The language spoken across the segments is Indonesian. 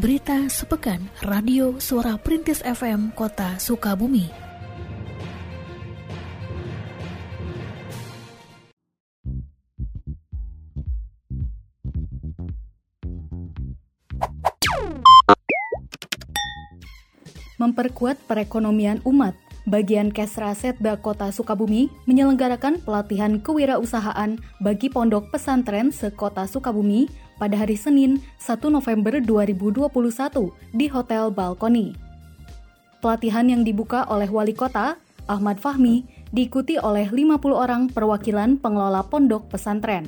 Berita sepekan Radio Suara Perintis FM Kota Sukabumi. Memperkuat perekonomian umat, bagian Kesra Setda Kota Sukabumi menyelenggarakan pelatihan kewirausahaan bagi pondok pesantren sekota Sukabumi pada hari Senin 1 November 2021 di Hotel Balkoni. Pelatihan yang dibuka oleh Wali Kota, Ahmad Fahmi, diikuti oleh 50 orang perwakilan pengelola pondok pesantren.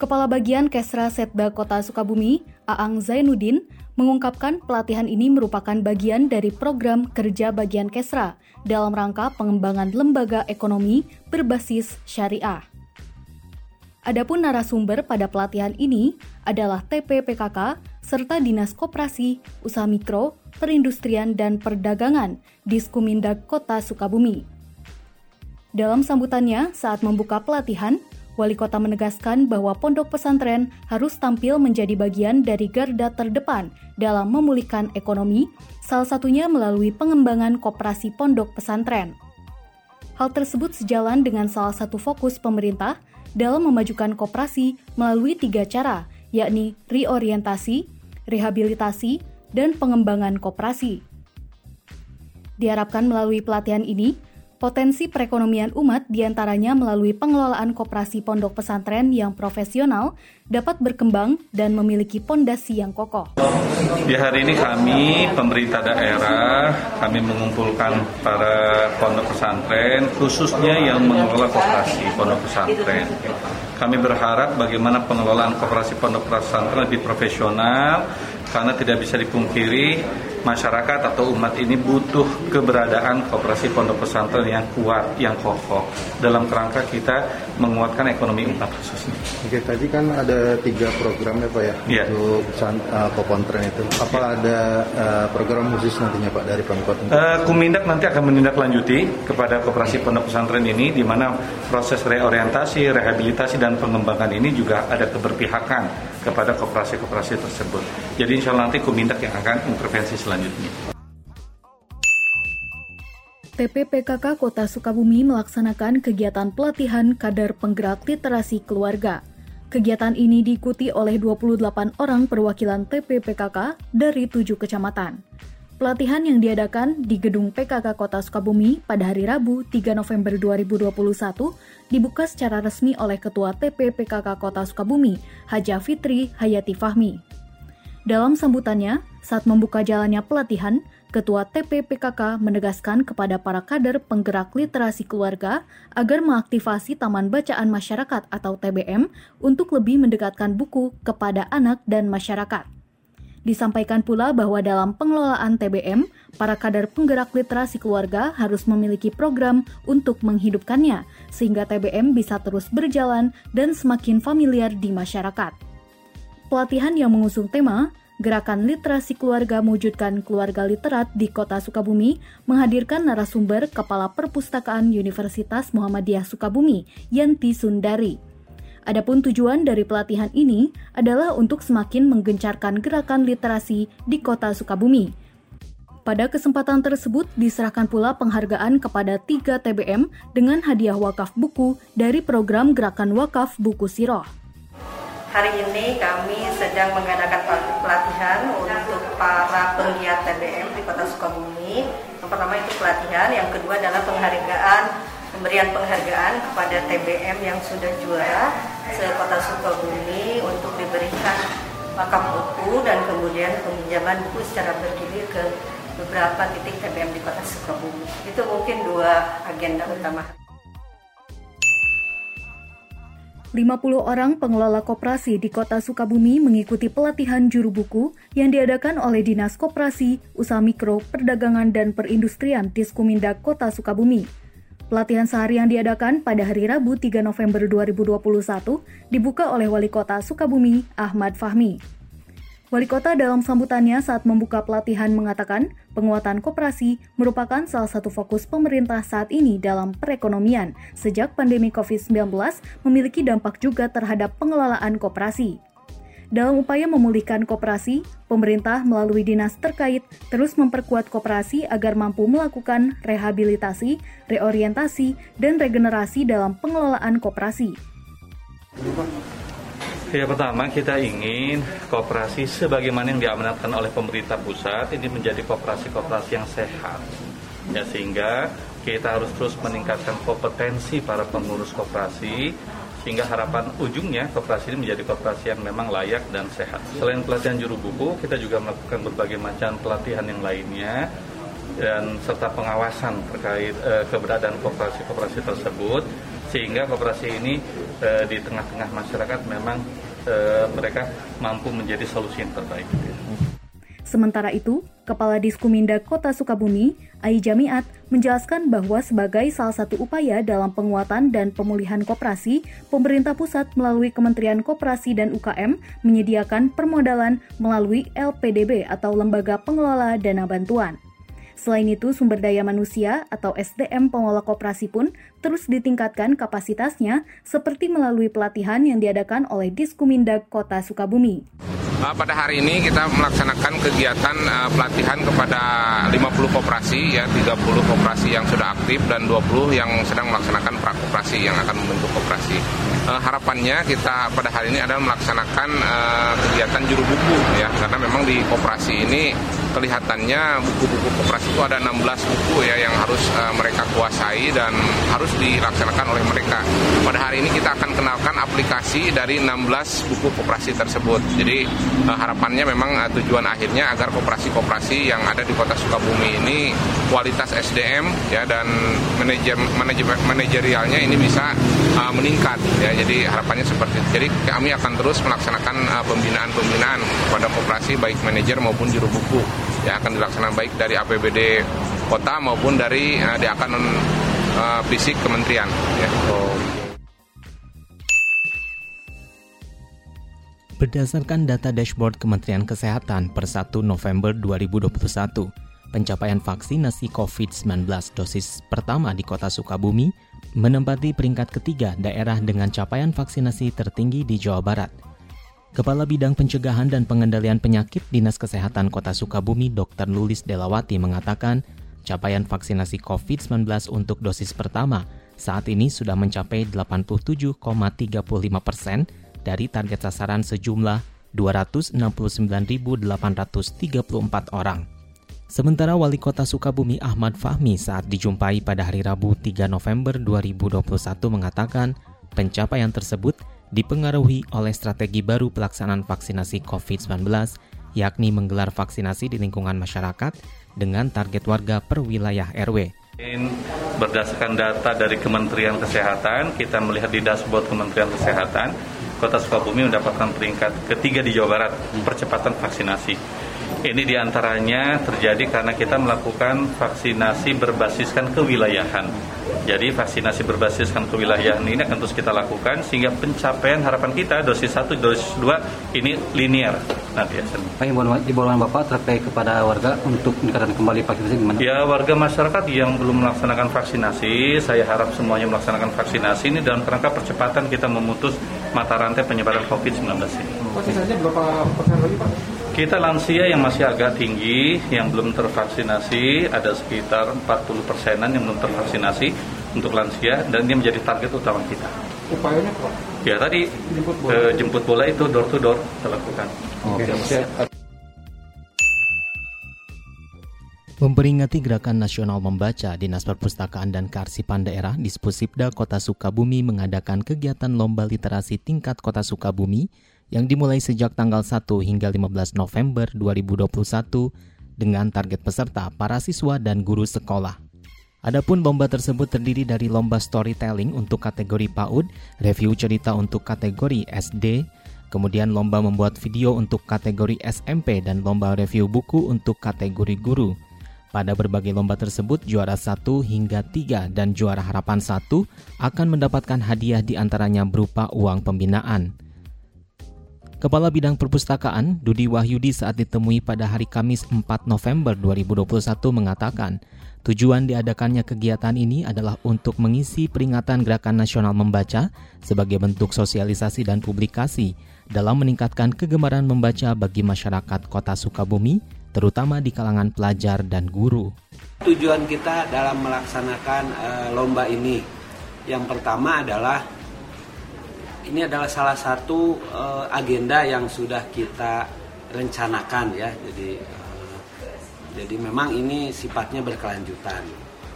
Kepala Bagian Kesra Setda Kota Sukabumi, Aang Zainuddin, mengungkapkan pelatihan ini merupakan bagian dari program kerja bagian Kesra dalam rangka pengembangan lembaga ekonomi berbasis syariah. Adapun narasumber pada pelatihan ini adalah TPPKK serta Dinas Koperasi, Usaha Mikro, Perindustrian dan Perdagangan di Skumindag Kota Sukabumi. Dalam sambutannya saat membuka pelatihan, Wali kota menegaskan bahwa pondok pesantren harus tampil menjadi bagian dari garda terdepan dalam memulihkan ekonomi, salah satunya melalui pengembangan koperasi pondok pesantren. Hal tersebut sejalan dengan salah satu fokus pemerintah dalam memajukan koperasi melalui tiga cara, yakni reorientasi, rehabilitasi, dan pengembangan koperasi. Diharapkan melalui pelatihan ini, Potensi perekonomian umat di antaranya melalui pengelolaan koperasi pondok pesantren yang profesional dapat berkembang dan memiliki pondasi yang kokoh. Di hari ini kami, pemerintah daerah, kami mengumpulkan para pondok pesantren, khususnya yang mengelola koperasi pondok pesantren. Kami berharap bagaimana pengelolaan koperasi pondok pesantren lebih profesional, karena tidak bisa dipungkiri masyarakat atau umat ini butuh keberadaan kooperasi pondok pesantren yang kuat, yang kokoh dalam kerangka kita menguatkan ekonomi umat khususnya. Oke, tadi kan ada tiga program ya Pak ya yeah. untuk uh, itu. Apa yeah. ada uh, program khusus nantinya Pak dari Pemkot? Uh, Kumindak nanti akan menindaklanjuti kepada kooperasi pondok pesantren ini di mana proses reorientasi, rehabilitasi dan pengembangan ini juga ada keberpihakan kepada kooperasi-kooperasi tersebut. Jadi insya Allah nanti Kumindak yang akan intervensi selanjutnya. TPPKK Kota Sukabumi melaksanakan kegiatan pelatihan kadar penggerak literasi keluarga. Kegiatan ini diikuti oleh 28 orang perwakilan TPPKK dari tujuh kecamatan. Pelatihan yang diadakan di Gedung PKK Kota Sukabumi pada hari Rabu 3 November 2021 dibuka secara resmi oleh Ketua TPPKK Kota Sukabumi, Haja Fitri Hayati Fahmi. Dalam sambutannya, saat membuka jalannya pelatihan, Ketua TPPKK menegaskan kepada para kader penggerak literasi keluarga agar mengaktifasi Taman Bacaan Masyarakat atau TBM untuk lebih mendekatkan buku kepada anak dan masyarakat. Disampaikan pula bahwa dalam pengelolaan TBM, para kader penggerak literasi keluarga harus memiliki program untuk menghidupkannya, sehingga TBM bisa terus berjalan dan semakin familiar di masyarakat. Pelatihan yang mengusung tema Gerakan Literasi Keluarga Mewujudkan Keluarga Literat di Kota Sukabumi menghadirkan narasumber Kepala Perpustakaan Universitas Muhammadiyah Sukabumi, Yanti Sundari. Adapun tujuan dari pelatihan ini adalah untuk semakin menggencarkan gerakan literasi di Kota Sukabumi. Pada kesempatan tersebut diserahkan pula penghargaan kepada tiga TBM dengan hadiah wakaf buku dari program Gerakan Wakaf Buku Siroh. Hari ini kami sedang mengadakan pelatihan untuk para penggiat TBM di Kota Sukabumi. Yang pertama itu pelatihan, yang kedua adalah penghargaan, pemberian penghargaan kepada TBM yang sudah juara se-Kota Sukabumi untuk diberikan wakaf buku dan kemudian peminjaman buku secara bergilir ke beberapa titik TBM di Kota Sukabumi. Itu mungkin dua agenda utama. 50 orang pengelola koperasi di kota Sukabumi mengikuti pelatihan juru buku yang diadakan oleh Dinas Koperasi, Usaha Mikro, Perdagangan, dan Perindustrian di Skumindak Kota Sukabumi. Pelatihan sehari yang diadakan pada hari Rabu 3 November 2021 dibuka oleh Wali Kota Sukabumi, Ahmad Fahmi. Wali kota dalam sambutannya saat membuka pelatihan mengatakan penguatan koperasi merupakan salah satu fokus pemerintah saat ini dalam perekonomian sejak pandemi COVID-19 memiliki dampak juga terhadap pengelolaan koperasi. Dalam upaya memulihkan koperasi, pemerintah melalui dinas terkait terus memperkuat koperasi agar mampu melakukan rehabilitasi, reorientasi, dan regenerasi dalam pengelolaan koperasi. Ya pertama kita ingin koperasi sebagaimana yang diamanatkan oleh pemerintah pusat ini menjadi koperasi-koperasi yang sehat. Ya sehingga kita harus terus meningkatkan kompetensi para pengurus koperasi sehingga harapan ujungnya koperasi ini menjadi koperasi yang memang layak dan sehat. Selain pelatihan juru buku, kita juga melakukan berbagai macam pelatihan yang lainnya dan serta pengawasan terkait e, keberadaan koperasi-koperasi tersebut sehingga koperasi ini e, di tengah-tengah masyarakat memang e, mereka mampu menjadi solusi yang terbaik. Sementara itu, Kepala Diskuminda Kota Sukabumi, Ai Jamiat, menjelaskan bahwa sebagai salah satu upaya dalam penguatan dan pemulihan koperasi, pemerintah pusat melalui Kementerian Koperasi dan UKM menyediakan permodalan melalui LPDB atau Lembaga Pengelola Dana Bantuan. Selain itu, sumber daya manusia atau SDM pengelola koperasi pun terus ditingkatkan kapasitasnya seperti melalui pelatihan yang diadakan oleh Diskuminda Kota Sukabumi. Uh, pada hari ini kita melaksanakan kegiatan uh, pelatihan kepada 50 koperasi ya 30 koperasi yang sudah aktif dan 20 yang sedang melaksanakan prakoperasi yang akan membentuk koperasi. Uh, harapannya kita pada hari ini adalah melaksanakan kegiatan juru buku ya karena memang di koperasi ini kelihatannya buku-buku koperasi itu ada 16 buku ya yang harus uh, mereka kuasai dan harus dilaksanakan oleh mereka. Pada hari ini kita akan kenalkan aplikasi dari 16 buku koperasi tersebut. Jadi uh, harapannya memang uh, tujuan akhirnya agar koperasi-koperasi yang ada di Kota Sukabumi ini kualitas SDM ya dan manajer manajerialnya ini bisa uh, meningkat ya. Jadi harapannya seperti itu. Jadi kami akan terus melaksanakan uh, pembinaan-pembinaan kepada koperasi baik manajer maupun juru buku yang akan dilaksanakan baik dari APBD kota maupun dari uh, di akan uh, fisik kementerian ya. Berdasarkan data dashboard Kementerian Kesehatan per 1 November 2021, pencapaian vaksinasi COVID-19 dosis pertama di kota Sukabumi menempati peringkat ketiga daerah dengan capaian vaksinasi tertinggi di Jawa Barat. Kepala Bidang Pencegahan dan Pengendalian Penyakit Dinas Kesehatan Kota Sukabumi Dr. Lulis Delawati mengatakan, capaian vaksinasi COVID-19 untuk dosis pertama saat ini sudah mencapai 87,35 persen dari target sasaran sejumlah 269.834 orang. Sementara Wali Kota Sukabumi Ahmad Fahmi saat dijumpai pada hari Rabu 3 November 2021 mengatakan pencapaian tersebut dipengaruhi oleh strategi baru pelaksanaan vaksinasi COVID-19 yakni menggelar vaksinasi di lingkungan masyarakat dengan target warga per wilayah RW. Berdasarkan data dari Kementerian Kesehatan, kita melihat di dashboard Kementerian Kesehatan, Kota Sukabumi mendapatkan peringkat ketiga di Jawa Barat percepatan vaksinasi. Ini di antaranya terjadi karena kita melakukan vaksinasi berbasiskan kewilayahan. Jadi vaksinasi berbasiskan kewilayahan ini akan terus kita lakukan sehingga pencapaian harapan kita dosis 1, dosis 2 ini linear nanti ya. Pak, Bapak terkait kepada warga untuk meningkatkan kembali vaksinasi gimana? Ya warga masyarakat yang belum melaksanakan vaksinasi, saya harap semuanya melaksanakan vaksinasi ini dalam kerangka percepatan kita memutus mata rantai penyebaran COVID-19 ini. Vaksinasinya berapa persen lagi Pak? Kita lansia yang masih agak tinggi, yang belum tervaksinasi, ada sekitar 40 persenan yang belum tervaksinasi untuk lansia, dan ini menjadi target utama kita. Upayanya Pak? Ya tadi jemput bola, eh, jemput bola itu door to door kita lakukan. Oke. Okay. Memperingati Gerakan Nasional Membaca, Dinas Perpustakaan dan Kearsipan Daerah Dispusipda Kota Sukabumi mengadakan kegiatan lomba literasi tingkat Kota Sukabumi yang dimulai sejak tanggal 1 hingga 15 November 2021 dengan target peserta para siswa dan guru sekolah. Adapun lomba tersebut terdiri dari lomba storytelling untuk kategori PAUD, review cerita untuk kategori SD, kemudian lomba membuat video untuk kategori SMP dan lomba review buku untuk kategori guru. Pada berbagai lomba tersebut, juara 1 hingga 3 dan juara harapan 1 akan mendapatkan hadiah di antaranya berupa uang pembinaan. Kepala Bidang Perpustakaan, Dudi Wahyudi saat ditemui pada hari Kamis 4 November 2021 mengatakan, Tujuan diadakannya kegiatan ini adalah untuk mengisi peringatan Gerakan Nasional Membaca sebagai bentuk sosialisasi dan publikasi dalam meningkatkan kegemaran membaca bagi masyarakat Kota Sukabumi, terutama di kalangan pelajar dan guru. Tujuan kita dalam melaksanakan uh, lomba ini, yang pertama adalah ini adalah salah satu uh, agenda yang sudah kita rencanakan ya. Jadi jadi memang ini sifatnya berkelanjutan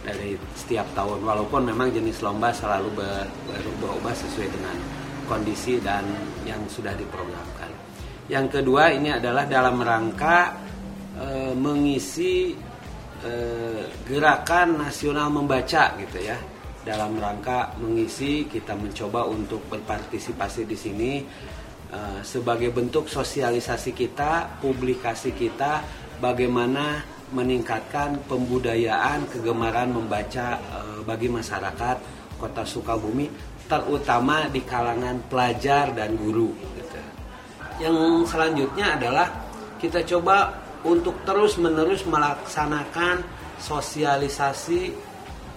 dari setiap tahun walaupun memang jenis lomba selalu ber, berubah-ubah sesuai dengan kondisi dan yang sudah diprogramkan. Yang kedua ini adalah dalam rangka e, mengisi e, gerakan nasional membaca gitu ya. Dalam rangka mengisi kita mencoba untuk berpartisipasi di sini e, sebagai bentuk sosialisasi kita, publikasi kita bagaimana meningkatkan pembudayaan kegemaran membaca e, bagi masyarakat Kota Sukabumi terutama di kalangan pelajar dan guru gitu. Yang selanjutnya adalah kita coba untuk terus-menerus melaksanakan sosialisasi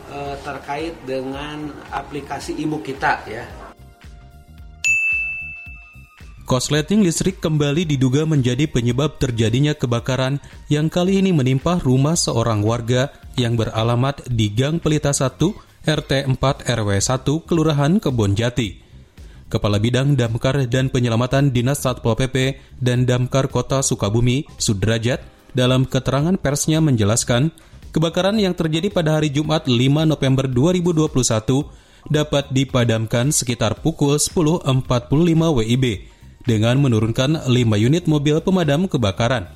e, terkait dengan aplikasi ibu kita ya Korsleting listrik kembali diduga menjadi penyebab terjadinya kebakaran yang kali ini menimpa rumah seorang warga yang beralamat di Gang Pelita 1, RT 4 RW 1, Kelurahan Kebon Jati. Kepala Bidang Damkar dan Penyelamatan Dinas Satpol PP dan Damkar Kota Sukabumi, Sudrajat, dalam keterangan persnya menjelaskan, kebakaran yang terjadi pada hari Jumat 5 November 2021 dapat dipadamkan sekitar pukul 10.45 WIB dengan menurunkan 5 unit mobil pemadam kebakaran.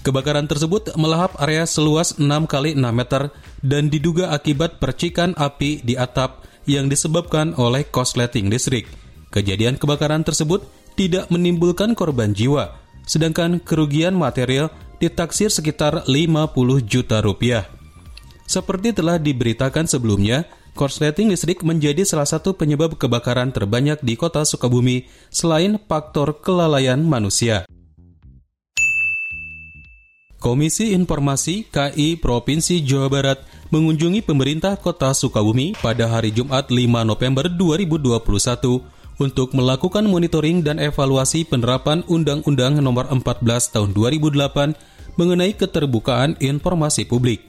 Kebakaran tersebut melahap area seluas 6 kali 6 meter dan diduga akibat percikan api di atap yang disebabkan oleh korsleting listrik. Kejadian kebakaran tersebut tidak menimbulkan korban jiwa, sedangkan kerugian material ditaksir sekitar 50 juta rupiah. Seperti telah diberitakan sebelumnya, korsleting listrik menjadi salah satu penyebab kebakaran terbanyak di kota Sukabumi selain faktor kelalaian manusia. Komisi Informasi KI Provinsi Jawa Barat mengunjungi pemerintah kota Sukabumi pada hari Jumat 5 November 2021 untuk melakukan monitoring dan evaluasi penerapan Undang-Undang Nomor 14 Tahun 2008 mengenai keterbukaan informasi publik.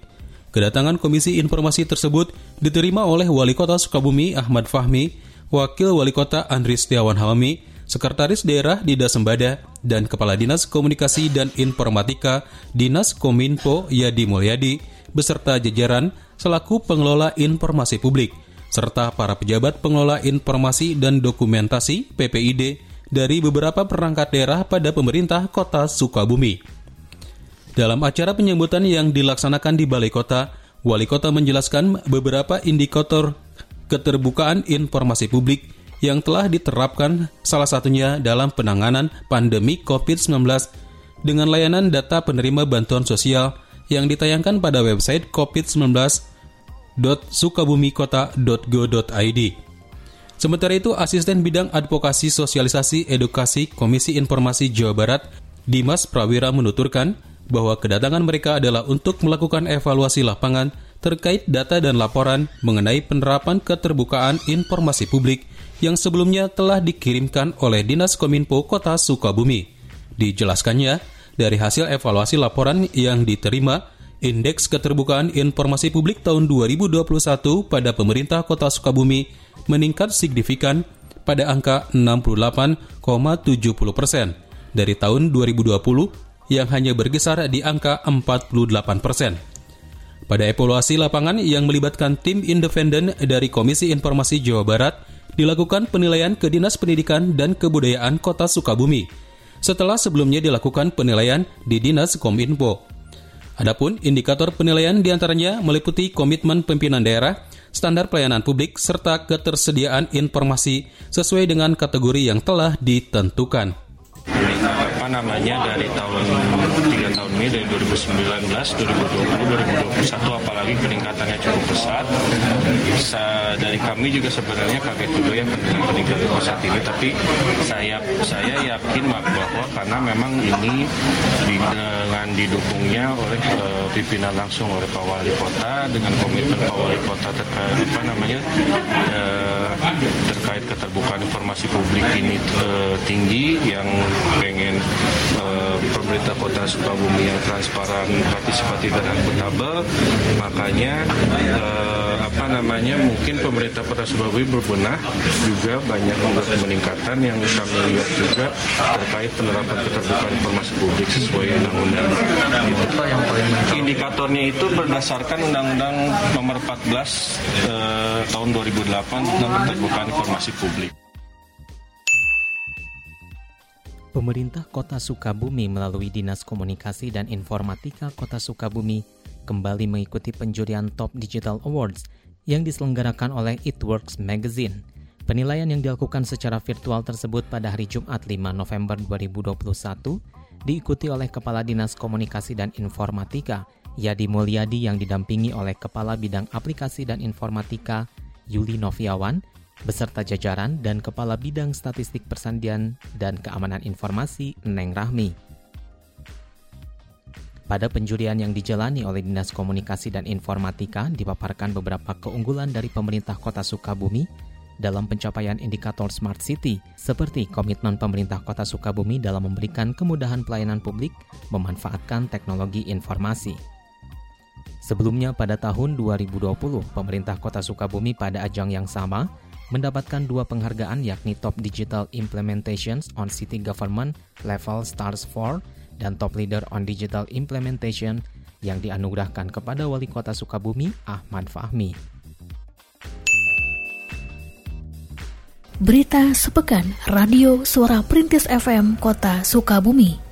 Kedatangan Komisi Informasi tersebut diterima oleh Wali Kota Sukabumi Ahmad Fahmi, Wakil Wali Kota Andri Setiawan Halmi, Sekretaris Daerah Dida Sembada, dan Kepala Dinas Komunikasi dan Informatika Dinas Kominfo Yadi Mulyadi, beserta jajaran selaku pengelola informasi publik, serta para pejabat pengelola informasi dan dokumentasi PPID dari beberapa perangkat daerah pada pemerintah kota Sukabumi. Dalam acara penyambutan yang dilaksanakan di Balai Kota, Wali Kota menjelaskan beberapa indikator keterbukaan informasi publik yang telah diterapkan salah satunya dalam penanganan pandemi COVID-19 dengan layanan data penerima bantuan sosial yang ditayangkan pada website covid19.sukabumikota.go.id. Sementara itu, Asisten Bidang Advokasi Sosialisasi Edukasi Komisi Informasi Jawa Barat, Dimas Prawira menuturkan, bahwa kedatangan mereka adalah untuk melakukan evaluasi lapangan terkait data dan laporan mengenai penerapan keterbukaan informasi publik yang sebelumnya telah dikirimkan oleh Dinas Kominfo Kota Sukabumi. Dijelaskannya, dari hasil evaluasi laporan yang diterima, Indeks Keterbukaan Informasi Publik tahun 2021 pada pemerintah Kota Sukabumi meningkat signifikan pada angka 68,70 persen dari tahun 2020 yang hanya berkisar di angka 48 persen. Pada evaluasi lapangan yang melibatkan tim independen dari Komisi Informasi Jawa Barat, dilakukan penilaian ke Dinas Pendidikan dan Kebudayaan Kota Sukabumi, setelah sebelumnya dilakukan penilaian di Dinas Kominfo. Adapun indikator penilaian di antaranya meliputi komitmen pimpinan daerah, standar pelayanan publik, serta ketersediaan informasi sesuai dengan kategori yang telah ditentukan. apa namanya dari tahun tiga tahun ini dari 2019, 2020, 2021 apalagi peningkatannya cukup pesat. Sa dari kami juga sebenarnya kaget juga ya peningkatan pesat ini, tapi saya saya yakin bahwa karena memang ini dengan didukungnya oleh uh, pimpinan langsung oleh Pak Wali Kota dengan komitmen Pak Wali Kota terkait apa namanya uh, terkait keterbukaan informasi publik ini uh, tinggi yang pengen uh, pemerintah Kota Sukabumi yang transparan, partisipatif dan akuntabel, makanya uh, apa namanya mungkin pemerintah Kota Sukabumi berbenah juga banyak peningkatan yang kami lihat juga terkait penerapan keterbukaan informasi publik sesuai undang-undang. Gitu. Indikatornya itu berdasarkan Undang-Undang Nomor 14 eh, tahun 2008 tentang keterbukaan informasi publik. Pemerintah Kota Sukabumi melalui Dinas Komunikasi dan Informatika Kota Sukabumi kembali mengikuti penjurian Top Digital Awards yang diselenggarakan oleh It Works Magazine. Penilaian yang dilakukan secara virtual tersebut pada hari Jumat 5 November 2021 diikuti oleh Kepala Dinas Komunikasi dan Informatika Yadi Mulyadi yang didampingi oleh Kepala Bidang Aplikasi dan Informatika Yuli Noviawan beserta jajaran dan Kepala Bidang Statistik Persandian dan Keamanan Informasi Neng Rahmi. Pada penjurian yang dijalani oleh Dinas Komunikasi dan Informatika dipaparkan beberapa keunggulan dari pemerintah Kota Sukabumi dalam pencapaian indikator Smart City, seperti komitmen pemerintah Kota Sukabumi dalam memberikan kemudahan pelayanan publik memanfaatkan teknologi informasi. Sebelumnya pada tahun 2020, pemerintah Kota Sukabumi pada ajang yang sama mendapatkan dua penghargaan yakni Top Digital Implementations on City Government Level Stars 4 dan Top Leader on Digital Implementation yang dianugerahkan kepada Wali Kota Sukabumi Ahmad Fahmi. Berita sepekan Radio Suara Perintis FM Kota Sukabumi.